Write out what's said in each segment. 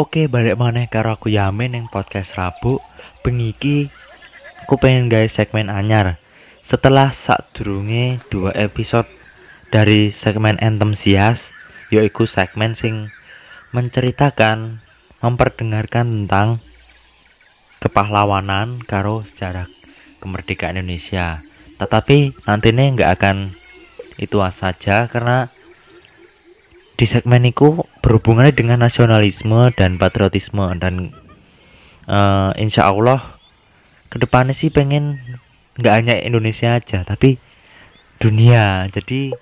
Oke, balik maneh karo aku Yamin yang podcast Rabu. Bengi aku pengen guys segmen anyar. Setelah sak durunge dua episode dari segmen Anthem Sias, yaitu segmen sing menceritakan, memperdengarkan tentang kepahlawanan karo sejarah kemerdekaan Indonesia. Tetapi nantinya nggak akan itu saja karena di segmen itu berhubungannya dengan nasionalisme dan patriotisme dan uh, insya Allah ke depannya sih pengen nggak hanya Indonesia aja tapi dunia. Jadi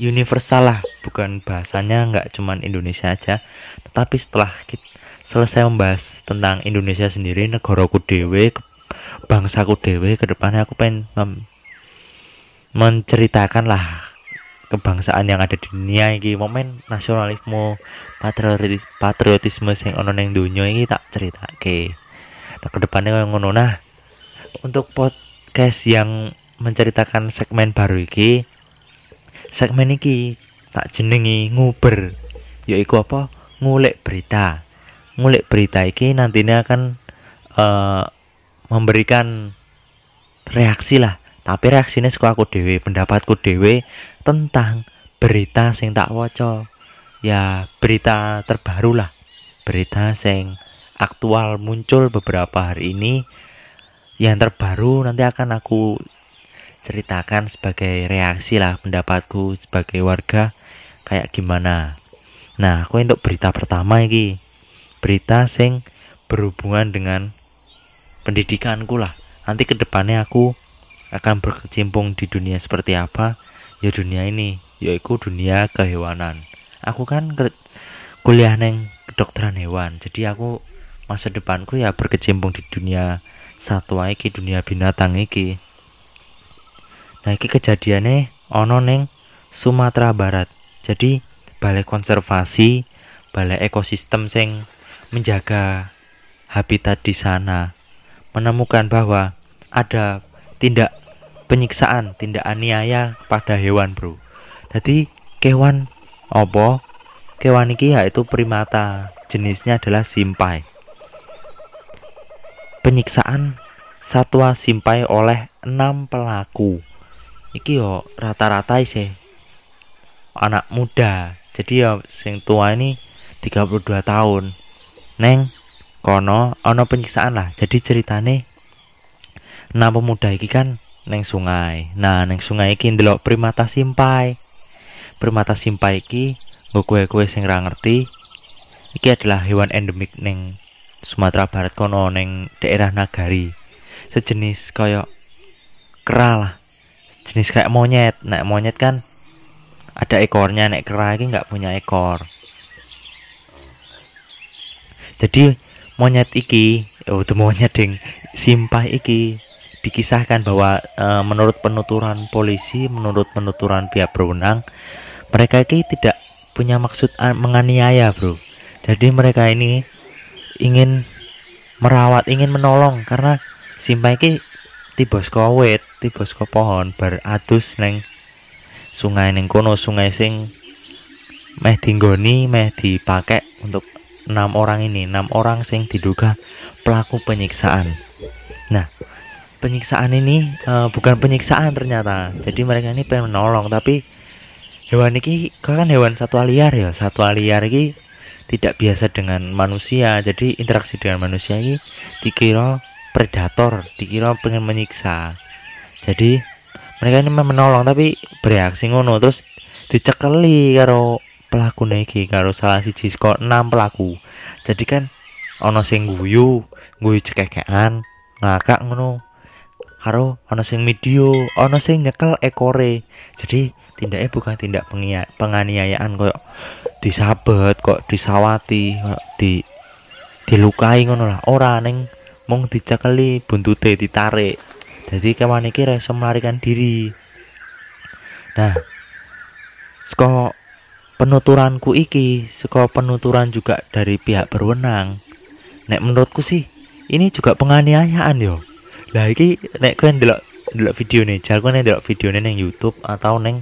universal lah bukan bahasanya nggak cuman Indonesia aja. Tetapi setelah kita selesai membahas tentang Indonesia sendiri negaraku dewe bangsaku dewe ke depannya aku pengen menceritakan lah kebangsaan yang ada di dunia ini momen nasionalisme patriotis patriotisme sing ono neng dunia ini tak cerita ke nah ke depannya yang ngono. Nah untuk podcast yang menceritakan segmen baru iki segmen iki tak jenengi nguber yaiku apa? Ngulik berita. Ngulik berita iki nantinya akan uh, memberikan reaksi lah tapi reaksinya suka aku dewe pendapatku dewe tentang berita sing tak waca. Ya berita terbaru lah berita sing aktual muncul beberapa hari ini. Yang terbaru nanti akan aku ceritakan sebagai reaksi lah pendapatku sebagai warga kayak gimana. Nah aku untuk berita pertama ini berita sing berhubungan dengan pendidikanku lah. Nanti ke depannya aku akan berkecimpung di dunia seperti apa? Ya dunia ini yaitu dunia kehewanan. Aku kan kuliah neng kedokteran hewan jadi aku masa depanku ya berkecimpung di dunia satwa iki dunia binatang iki. Nah iki kejadiannya ono neng Sumatera Barat. Jadi balai konservasi balai ekosistem sing menjaga habitat di sana menemukan bahwa ada tindak penyiksaan tindak aniaya pada hewan bro. Jadi kewan opo kewan iki yaitu primata jenisnya adalah simpai. Penyiksaan satwa simpai oleh enam pelaku. Iki yo rata-rata sih anak muda. Jadi ya sing tua ini 32 tahun. Neng kono ono penyiksaan lah. Jadi ceritane enam pemuda iki kan neng sungai. Nah neng sungai iki ndelok primata simpai. Primata simpai iki gue kue sing ra ngerti iki adalah hewan endemik neng Sumatera Barat kono neng daerah Nagari. Sejenis koyo kera lah. Jenis kayak monyet. Nek monyet kan ada ekornya nek kera iki nggak punya ekor. Jadi monyet iki oh tuh monyet ding simpai iki dikisahkan bahwa e, menurut penuturan polisi, menurut penuturan pihak berwenang, mereka ini tidak punya maksud menganiaya, bro. Jadi mereka ini ingin merawat, ingin menolong karena simpai ini tiba wet, tiba pohon beradus neng sungai neng kono sungai sing meh tinggoni meh dipakai untuk enam orang ini enam orang sing diduga pelaku penyiksaan nah penyiksaan ini uh, bukan penyiksaan ternyata. Jadi mereka ini pengen menolong tapi hewan ini kan hewan satwa liar ya. Satwa liar ini tidak biasa dengan manusia. Jadi interaksi dengan manusia ini dikira predator dikira pengen menyiksa. Jadi mereka ini menolong tapi bereaksi ngono. Terus dicekeli karo pelaku neki karo salah si kok enam pelaku. Jadi kan ono sing guyu guyu cekekean ngakak ngono karo ono sing video ono sing nyekel ekore. Jadi tindaknya bukan tindak penganiayaan koyok disabet kok disawati kok di dilukai ngono lah. Ora neng mung dicekeli buntute ditarik. Jadi kewan iki reso melarikan diri. Nah seko penuturanku iki seko penuturan juga dari pihak berwenang. Nek menurutku sih ini juga penganiayaan yo lah iki nek kowe ndelok ndelok video nih jar kowe ndelok video nih neng YouTube atau neng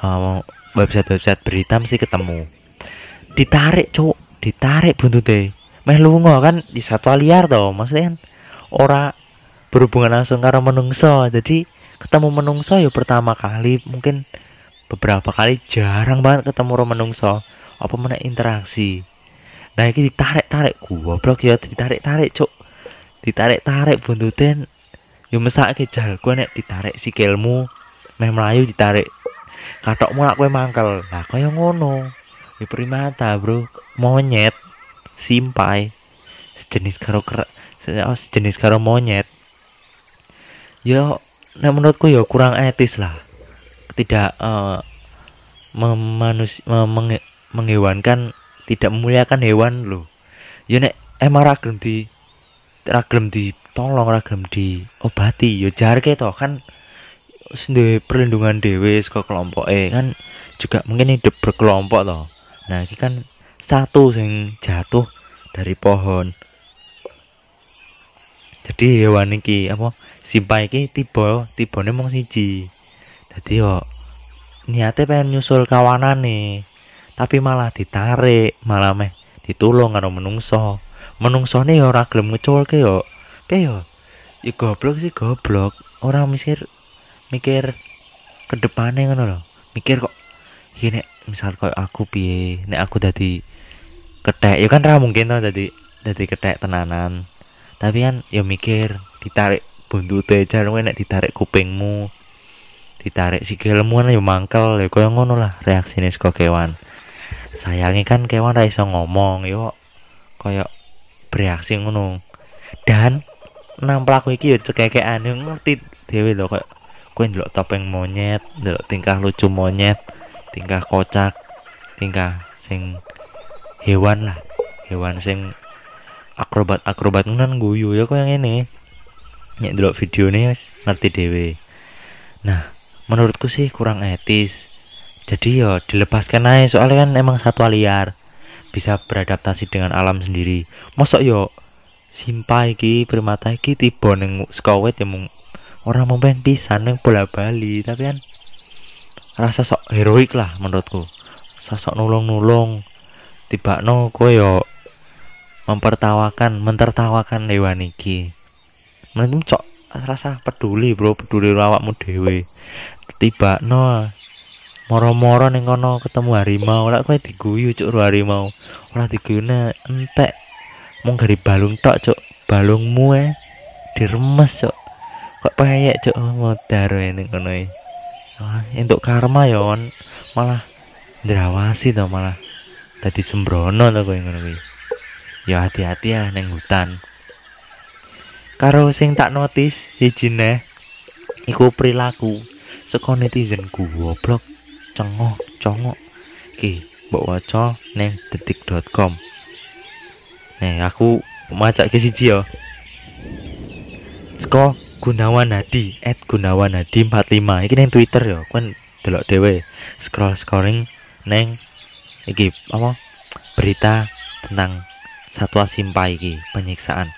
uh, website-website berita mesti ketemu. Ditarik cuk. Ditarik buntute. Meh lunga kan di satwa liar toh maksudnya kan ora berhubungan langsung karo menungso. Jadi ketemu menungso ya pertama kali mungkin beberapa kali jarang banget ketemu orang menungso. Apa mana interaksi? Nah ini ditarik tarik gua blok ya ditarik tarik cuk ditarik tarik buntutin. Yo mesake jal gua nek ditarik sikilmu meh melayu ditarik. Katokmu lak kowe mangkel. Lah kaya ngono. Ya primata bro. Monyet simpai. Sejenis karo ker oh, sejenis karo monyet. Ya nah menurutku ya kurang etis lah. Tidak uh, memanus menge, menghewankan tidak memuliakan hewan lo ya nek emang ragam di ragam di tolong ragam di obati ya jarke toh kan sendiri perlindungan ke kelompok eh kan juga mungkin hidup berkelompok toh. Nah ini kan satu yang jatuh dari pohon. Jadi hewan iki apa simpai iki tiba tiba nih mong siji. Jadi yo niatnya pengen nyusul kawanan nih tapi malah ditarik malah meh ditulung karo menungso menungso nih ora gelem ngecul ke yo pe yo ya goblok sih goblok. Orang mikir mikir ke depannya ngono loh mikir kok gini misal kok aku piye? Nek aku tadi ketek. Ya kan ra mungkin tuh tadi tadi ketek tenanan. Tapi kan ya mikir ditarik buntute jar nek ditarik kupingmu ditarik sikilmu kan ya mangkel. Ya koyo ngono lah reaksine saka kewan. Sayangi kan kewan ra iso ngomong yo koyo bereaksi ngono. Dan nang pelaku iki yo cekekean ngerti dhewe lho koyo kowe ndelok topeng monyet ndelok tingkah lucu monyet tingkah kocak tingkah sing hewan lah hewan sing akrobat akrobat nan guyu ya kok yang ini nyek dulu video nih ngerti dewe nah menurutku sih kurang etis. Jadi yo dilepaskan aja soalnya kan emang satwa liar bisa beradaptasi dengan alam sendiri. Mosok yo simpai ki primata ki tiba neng skowet ya mung orang mau pengen pisan neng bola bali tapi kan rasa sok heroik lah menurutku. Sosok nulung-nulung tiba no koyo mempertawakan mentertawakan hewan iki. Menurutku cok rasa peduli bro peduli awakmu dewe tiba no moro-moro ning kono ketemu harimau. Ora kowe diguyu cuk harimau. Ora diguna entek. Mung gari balung tok cuk. Balungmu eh diremes cuk. Kok payek cuk modar ini kono e Wah, untuk karma ya on malah ndrawasi to malah tadi sembrono to kowe ngono kuwi. Ya hati-hati ya neng hutan. Karo sing tak notis siji neh iku perilaku. Saka netizen goblok cengok congok iki mbok waca neng detik.com Nih aku maca ke siji ya. Seko Gunawan Hadi at Gunawan Hadi 45 iki neng Twitter ya kan delok dhewe. Scroll scrolling neng iki apa? Berita tentang satwa simpai iki penyiksaan.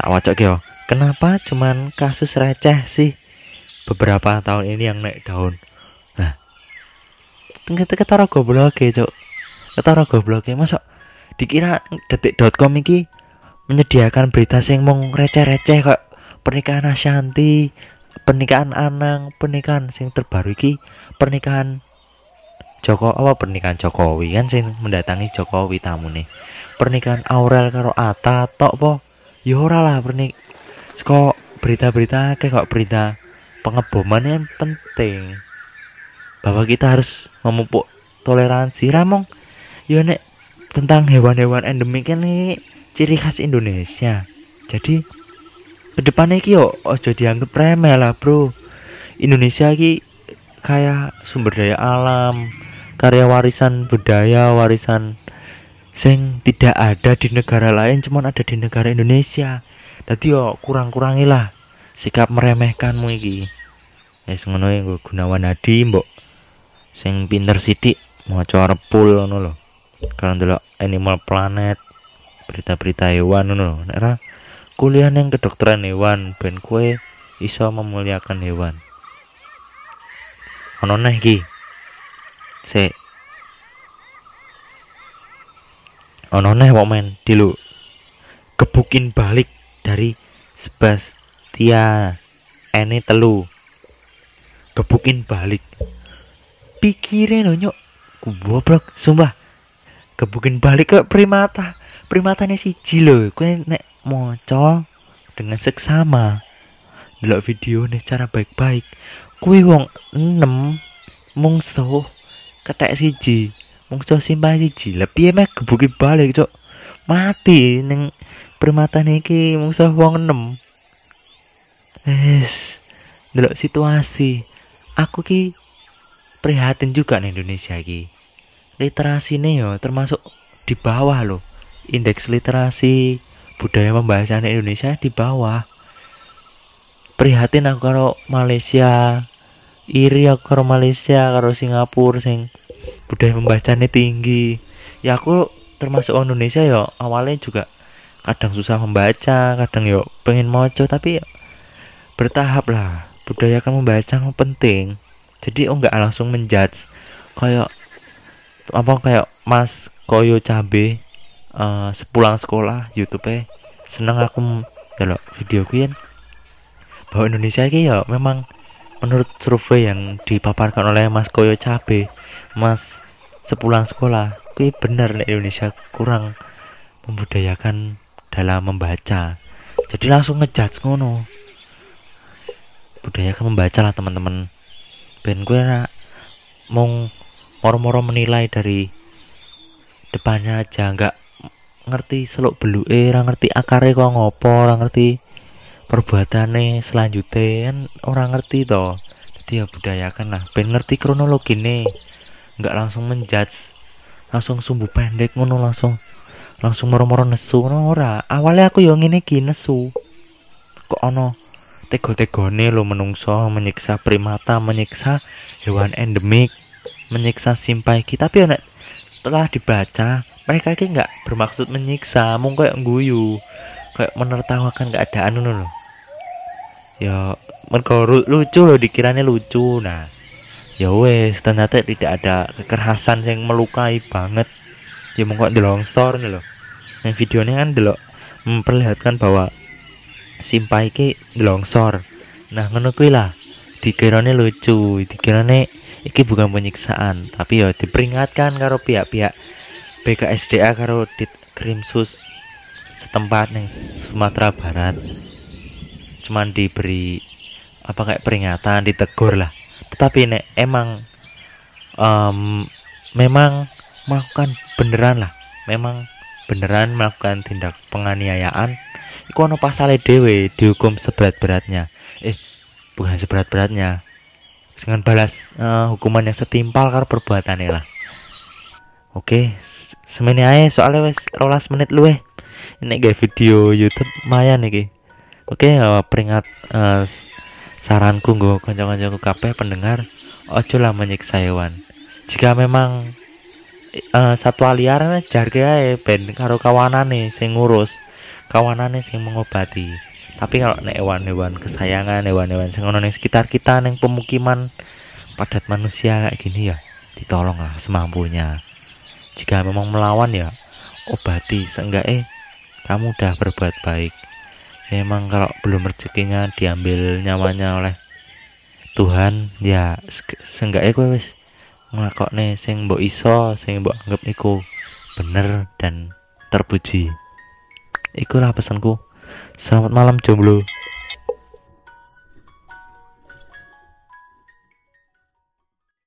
Tak wacok yo. Kenapa cuman kasus receh sih? Beberapa tahun ini yang naik daun ketara goblok ya cok ketara goblok ya masuk. Dikira detik.com iki menyediakan berita sing mong receh-receh kok. Pernikahan Ashanti pernikahan Anang pernikahan sing terbaru iki pernikahan Joko apa pernikahan Jokowi? Kan sing mendatangi Jokowi tamu nih pernikahan Aurel karo Ata tok po? Ya ora lah pernik kok berita-berita kayak kok berita pengeboman yang penting bahwa kita harus memupuk toleransi. Ramong ya nek tentang hewan-hewan endemik ini ciri khas Indonesia. Jadi ke depannya ki yo ojo dianggap remeh lah bro. Indonesia ki kayak sumber daya alam karya warisan budaya warisan sing tidak ada di negara lain cuman ada di negara Indonesia. Tadi yo kurang-kurangi lah sikap meremehkanmu iki. Wis ngono gue Gunawan Hadi mbok sing pinter sidik maca repul ngono lho. Kalau dulu Animal Planet berita-berita hewan ngono nek kuliah yang kedokteran hewan ben kue iso memuliakan hewan. Ono neh iki? Se ono neh wong men dilu kebukin balik dari Sebastia ene telu. Kebukin balik pikirin lo nyok. Goblok sumpah. Kebukin balik ke primata. Primatanya siji lho kowe nek moco dengan seksama. Delok video nih secara baik-baik. Kuwi wong enam mungsuh ketek siji mungsuh simpah siji. Piye meh kebukin balik cok. Mati ning primata niki mungsuh wong enam es delok situasi. Aku ki prihatin juga nih Indonesia ki literasi nih yo termasuk di bawah loh. Indeks literasi budaya pembahasan Indonesia di bawah. Prihatin aku karo Malaysia iri aku karo Malaysia karo Singapura sing budaya pembacanya tinggi. Ya aku termasuk orang Indonesia ya awalnya juga kadang susah membaca kadang yo pengen moco tapi ya, bertahap lah. Budaya kan membaca penting jadi oh nggak langsung menjudge. Kayak apa kayak Mas Koyo Cabe uh, sepulang sekolah YouTube seneng aku delok video kan bahwa Indonesia ini ya memang menurut survei yang dipaparkan oleh Mas Koyo Cabe Mas sepulang sekolah ini benar nih Indonesia kurang membudayakan dalam membaca. Jadi langsung ngejudge ngono. Budayakan membaca lah teman-teman ben gue mau moro-moro menilai dari depannya aja. Nggak ngerti seluk belu eh ngerti akarnya kok ngopo orang ngerti perbuatannya selanjutnya kan orang ngerti toh. Jadi ya budayakan lah. Ben ngerti kronologi nih nggak langsung menjudge langsung sumbu pendek ngono langsung langsung moro-moro nesu ngono ora. Awalnya aku yang ini nesu. Kok ono tego-tegone lo menungso menyiksa primata menyiksa hewan endemik menyiksa simpai kita. Tapi ya setelah dibaca mereka ini nggak bermaksud menyiksa mungkin kayak guyu kayak menertawakan keadaan loh ya mereka lucu loh dikiranya lucu. Nah ya wes ternyata tidak ada kekerasan yang melukai banget. Ya mungkin di longsor nih loh yang videonya kan dulu memperlihatkan bahwa simpai di longsor. Nah ngono kuwi lah. Dikiranya lucu dikiranya iki bukan penyiksaan tapi ya diperingatkan karo pihak-pihak BKSDA karo dit Krimsus setempat yang Sumatera Barat. Cuman diberi apa kayak peringatan ditegur lah. Tetapi nek emang um, memang melakukan beneran lah. Memang beneran melakukan tindak penganiayaan iku ono pasal dewe dihukum seberat-beratnya. Eh bukan seberat-beratnya. Dengan balas uh, hukuman yang setimpal karena perbuatannya lah. Oke semene aja soalnya wes rolas menit luwe ini kayak video YouTube Maya nih oke uh, peringat uh, saranku gue kanca-kancaku kabeh pendengar ojo lah menyiksa hewan. Jika memang uh, satwa liar jarga ya ben karo kawanane sing ngurus kawanane sing mengobati. Tapi kalau nek hewan-hewan kesayangan hewan-hewan sing ono sekitar kita neng pemukiman padat manusia kayak gini ya ditolong lah semampunya. Jika memang melawan ya obati seenggaknya kamu udah berbuat baik. Emang kalau belum rezekinya diambil nyawanya oleh Tuhan ya seenggaknya gue wis nih sing mbok iso sing mbok anggap iku bener dan terpuji ikulah pesanku. Selamat malam jomblo